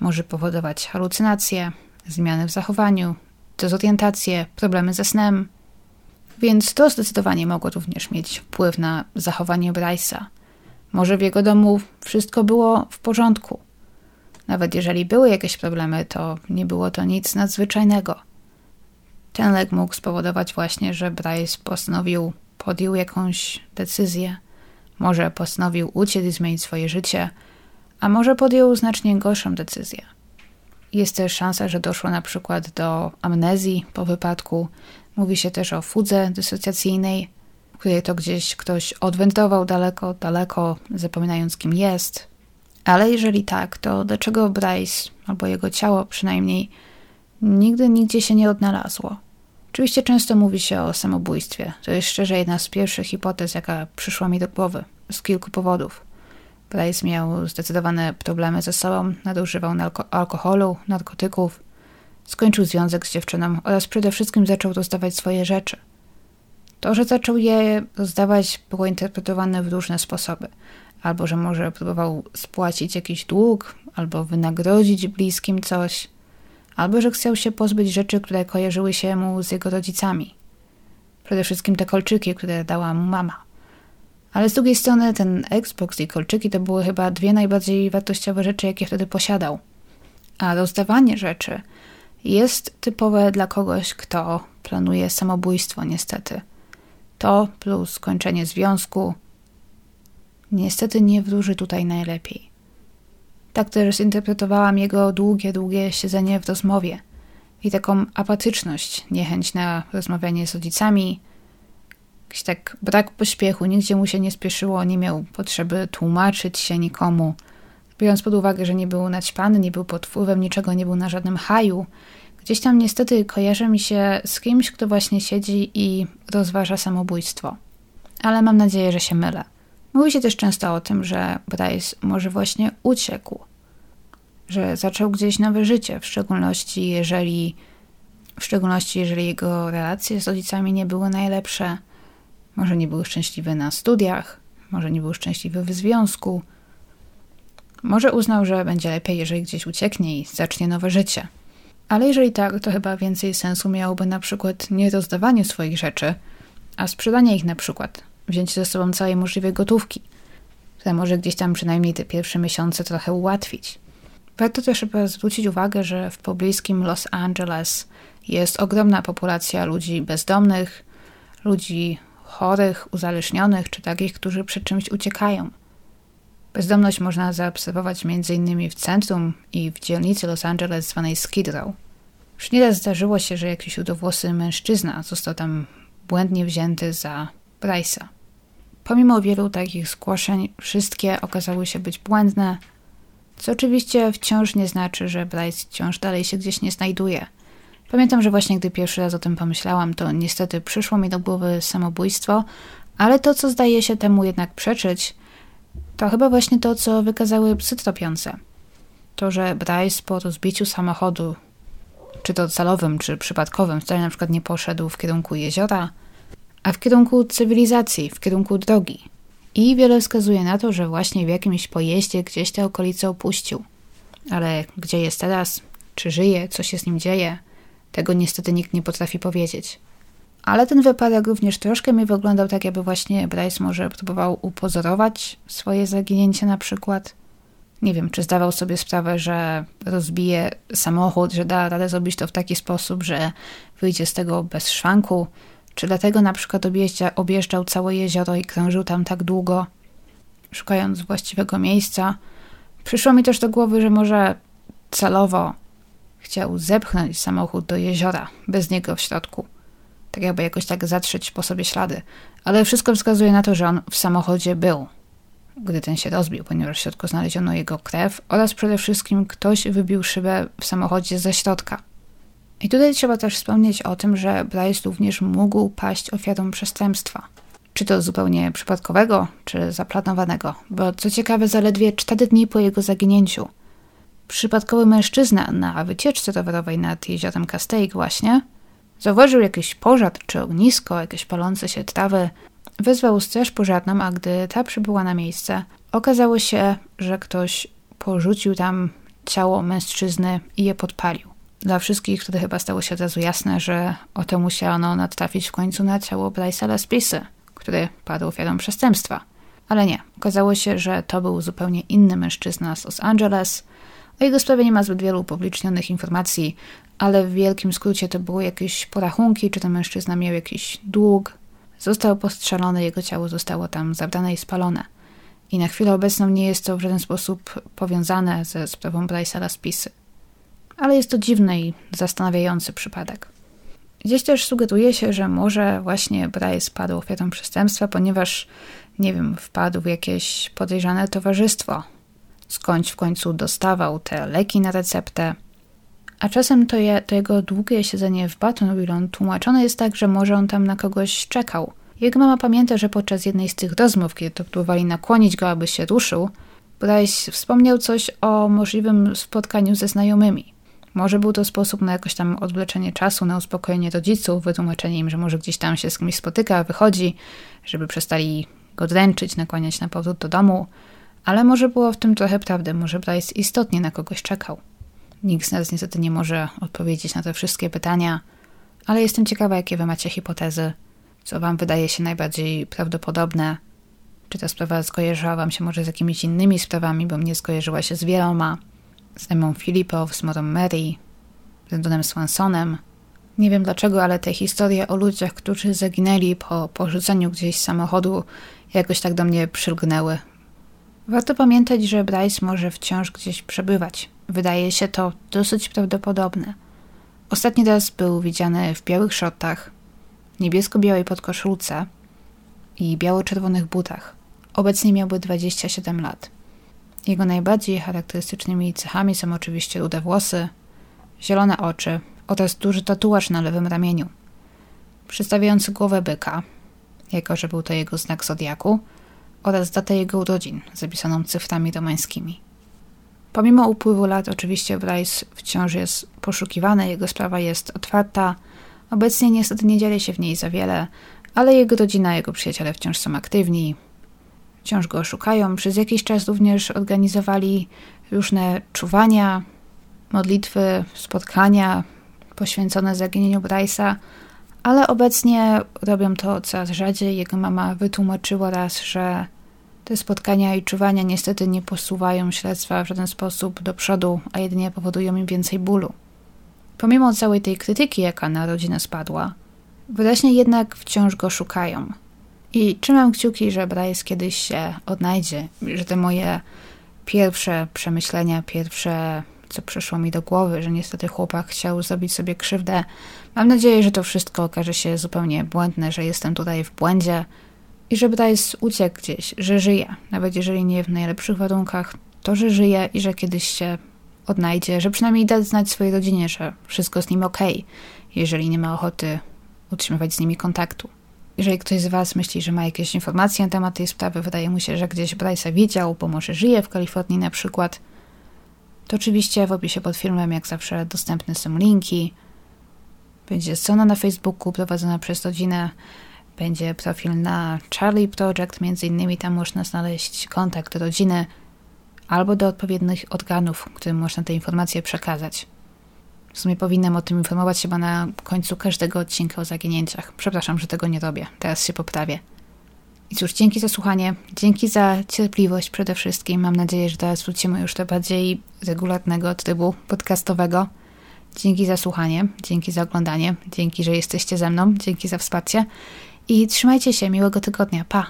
może powodować halucynacje, zmiany w zachowaniu, dezorientację, problemy ze snem, więc to zdecydowanie mogło również mieć wpływ na zachowanie Bryce'a. Może w jego domu wszystko było w porządku. Nawet jeżeli były jakieś problemy, to nie było to nic nadzwyczajnego. Ten lek mógł spowodować właśnie, że Bryce postanowił, podjął jakąś decyzję, Może postanowił uciec i zmienić swoje życie, a może podjął znacznie gorszą decyzję. Jest też szansa, że doszło na przykład do amnezji po wypadku. Mówi się też o fudze dysocjacyjnej, w której to gdzieś ktoś odwędrował daleko, daleko, zapominając kim jest. Ale jeżeli tak, to dlaczego Bryce, albo jego ciało przynajmniej, nigdy nigdzie się nie odnalazło? Oczywiście często mówi się o samobójstwie. To jest szczerze jedna z pierwszych hipotez, jaka przyszła mi do głowy, z kilku powodów. Bryce miał zdecydowane problemy ze sobą, nadużywał alkoholu, narkotyków, skończył związek z dziewczyną oraz przede wszystkim zaczął rozdawać swoje rzeczy. To, że zaczął je rozdawać, było interpretowane w różne sposoby. Albo, że może próbował spłacić jakiś dług, albo wynagrodzić bliskim coś, albo, że chciał się pozbyć rzeczy, które kojarzyły się mu z jego rodzicami. Przede wszystkim te kolczyki, które dała mu mama. Ale z drugiej strony ten Xbox i kolczyki to były chyba dwie najbardziej wartościowe rzeczy, jakie wtedy posiadał. A rozdawanie rzeczy jest typowe dla kogoś, kto planuje samobójstwo, niestety. To plus skończenie związku niestety nie wróży tutaj najlepiej. Tak też zinterpretowałam jego długie, długie siedzenie w rozmowie i taką apatyczność, niechęć na rozmawianie z rodzicami, jakiś tak brak pośpiechu, nigdzie mu się nie spieszyło, nie miał potrzeby tłumaczyć się nikomu. Biorąc pod uwagę, że nie był naćpany, nie był pod wpływem niczego, nie był na żadnym haju, gdzieś tam niestety kojarzy mi się z kimś, kto właśnie siedzi i rozważa samobójstwo. Ale mam nadzieję, że się mylę. Mówi się też często o tym, że Bryce może właśnie uciekł, że zaczął gdzieś nowe życie, w szczególności jeżeli, w szczególności jeżeli jego relacje z rodzicami nie były najlepsze, może nie był szczęśliwy na studiach, może nie był szczęśliwy w związku. Może uznał, że będzie lepiej, jeżeli gdzieś ucieknie i zacznie nowe życie. Ale jeżeli tak, to chyba więcej sensu miałoby na przykład nie rozdawanie swoich rzeczy, a sprzedanie ich na przykład, wziąć ze sobą całej możliwej gotówki, która może gdzieś tam przynajmniej te pierwsze miesiące trochę ułatwić. Warto też chyba zwrócić uwagę, że w pobliskim Los Angeles jest ogromna populacja ludzi bezdomnych, ludzi chorych, uzależnionych czy takich, którzy przed czymś uciekają. Bezdomność można zaobserwować m.in. w centrum i w dzielnicy Los Angeles zwanej Skid Row. Już nieraz zdarzyło się, że jakiś udowłosy mężczyzna został tam błędnie wzięty za Bryce'a. Pomimo wielu takich zgłoszeń, wszystkie okazały się być błędne, co oczywiście wciąż nie znaczy, że Bryce wciąż dalej się gdzieś nie znajduje – Pamiętam, że właśnie gdy pierwszy raz o tym pomyślałam, to niestety przyszło mi do głowy samobójstwo, ale to, co zdaje się temu jednak przeczyć, to chyba właśnie to, co wykazały psy tropiące. To, że Bryce po rozbiciu samochodu, czy to celowym, czy przypadkowym, wcale na przykład nie poszedł w kierunku jeziora, a w kierunku cywilizacji, w kierunku drogi. I wiele wskazuje na to, że właśnie w jakimś pojeździe gdzieś te okolice opuścił. Ale gdzie jest teraz? Czy żyje? Co się z nim dzieje? Tego niestety nikt nie potrafi powiedzieć. Ale ten wypadek również troszkę mi wyglądał tak, jakby właśnie Bryce może próbował upozorować swoje zaginięcie na przykład. Nie wiem, czy zdawał sobie sprawę, że rozbije samochód, że da radę zrobić to w taki sposób, że wyjdzie z tego bez szwanku, czy dlatego na przykład objeździa, objeżdżał całe jezioro i krążył tam tak długo, szukając właściwego miejsca. Przyszło mi też do głowy, że może celowo Chciał zepchnąć samochód do jeziora, bez niego w środku. Tak jakby jakoś tak zatrzeć po sobie ślady. Ale wszystko wskazuje na to, że on w samochodzie był, gdy ten się rozbił, ponieważ w środku znaleziono jego krew oraz przede wszystkim ktoś wybił szybę w samochodzie ze środka. I tutaj trzeba też wspomnieć o tym, że Bryce również mógł paść ofiarą przestępstwa. Czy to zupełnie przypadkowego, czy zaplanowanego, bo co ciekawe, zaledwie cztery dni po jego zaginięciu – przypadkowy mężczyzna na wycieczce rowerowej nad jeziorem Castaic właśnie zauważył jakiś pożar czy ognisko, jakieś palące się trawy. Wezwał straż pożarną, a gdy ta przybyła na miejsce, okazało się, że ktoś porzucił tam ciało mężczyzny i je podpalił. Dla wszystkich wtedy chyba stało się od razu jasne, że oto musiano natrafić w końcu na ciało Bryce'a Spisy, który padł ofiarą przestępstwa. Ale nie, okazało się, że to był zupełnie inny mężczyzna z Los Angeles, o jego sprawie nie ma zbyt wielu upublicznionych informacji, ale w wielkim skrócie to były jakieś porachunki, czy ten mężczyzna miał jakiś dług Został postrzelony, jego ciało zostało tam zabrane i spalone. I na chwilę obecną nie jest to w żaden sposób powiązane ze sprawą Bryce'a Raspisy. Ale jest to dziwny i zastanawiający przypadek. Gdzieś też sugeruje się, że może właśnie Bryce padł ofiarą przestępstwa, ponieważ, nie wiem, wpadł w jakieś podejrzane towarzystwo, skądś w końcu dostawał te leki na receptę. A czasem to, je, to jego długie siedzenie w Batonville tłumaczone jest tak, że może on tam na kogoś czekał. Jego mama pamięta, że podczas jednej z tych rozmów, kiedy to próbowali nakłonić go, aby się ruszył, Bryce wspomniał coś o możliwym spotkaniu ze znajomymi. Może był to sposób na jakoś tam odwleczenie czasu, na uspokojenie rodziców, wytłumaczenie im, że może gdzieś tam się z kimś spotyka, wychodzi, żeby przestali go dręczyć, nakłaniać na powrót do domu. Ale może było w tym trochę prawdy, może Bryce istotnie na kogoś czekał. Nikt z nas niestety nie może odpowiedzieć na te wszystkie pytania, ale jestem ciekawa, jakie wy macie hipotezy, co wam wydaje się najbardziej prawdopodobne. Czy ta sprawa skojarzyła wam się może z jakimiś innymi sprawami, bo mnie skojarzyła się z wieloma z Emmą Filipow, z Morą Mary, z Antonem Swansonem. Nie wiem dlaczego, ale te historie o ludziach, którzy zaginęli po porzuceniu gdzieś samochodu, jakoś tak do mnie przylgnęły. Warto pamiętać, że Bryce może wciąż gdzieś przebywać. Wydaje się to dosyć prawdopodobne. Ostatni raz był widziany w białych szortach, niebiesko-białej podkoszulce i biało-czerwonych butach. Obecnie miałby 27 lat. Jego najbardziej charakterystycznymi cechami są oczywiście rude włosy, zielone oczy oraz duży tatuaż na lewym ramieniu, przedstawiający głowę byka, jako że był to jego znak zodiaku, oraz datę jego urodzin, zapisaną cyframi romańskimi. Pomimo upływu lat, oczywiście Bryce wciąż jest poszukiwany, jego sprawa jest otwarta. Obecnie niestety nie dzieje się w niej za wiele, ale jego rodzina, jego przyjaciele wciąż są aktywni, wciąż go szukają. Przez jakiś czas również organizowali różne czuwania, modlitwy, spotkania poświęcone zaginieniu Bryce'a, ale obecnie robią to coraz rzadziej. Jego mama wytłumaczyła raz, że te spotkania i czuwania niestety nie posuwają śledztwa w żaden sposób do przodu, a jedynie powodują im więcej bólu. Pomimo całej tej krytyki, jaka na rodzinę spadła, wyraźnie jednak wciąż go szukają. I trzymam kciuki, że Bryce kiedyś się odnajdzie, że te moje pierwsze przemyślenia, pierwsze co przyszło mi do głowy, że niestety chłopak chciał zrobić sobie krzywdę. Mam nadzieję, że to wszystko okaże się zupełnie błędne, że jestem tutaj w błędzie i że Bryce uciekł gdzieś, że żyje. Nawet jeżeli nie w najlepszych warunkach, to że żyje i że kiedyś się odnajdzie, że przynajmniej da znać swojej rodzinie, że wszystko z nim ok, jeżeli nie ma ochoty utrzymywać z nimi kontaktu. Jeżeli ktoś z Was myśli, że ma jakieś informacje na temat tej sprawy, wydaje mu się, że gdzieś Bryce'a widział, bo może żyje w Kalifornii na przykład, to oczywiście w opisie pod filmem, jak zawsze, dostępne są linki. Będzie strona na Facebooku prowadzona przez rodzinę, będzie profil na Charlie Project, między innymi tam można znaleźć kontakt rodziny albo do odpowiednich organów, którym można te informacje przekazać. W sumie powinnam o tym informować chyba na końcu każdego odcinka o zaginięciach. Przepraszam, że tego nie robię. Teraz się poprawię. I cóż, dzięki za słuchanie, dzięki za cierpliwość przede wszystkim. Mam nadzieję, że teraz wrócimy już do bardziej regularnego trybu podcastowego. Dzięki za słuchanie, dzięki za oglądanie, dzięki, że jesteście ze mną, dzięki za wsparcie i trzymajcie się, miłego tygodnia. Pa!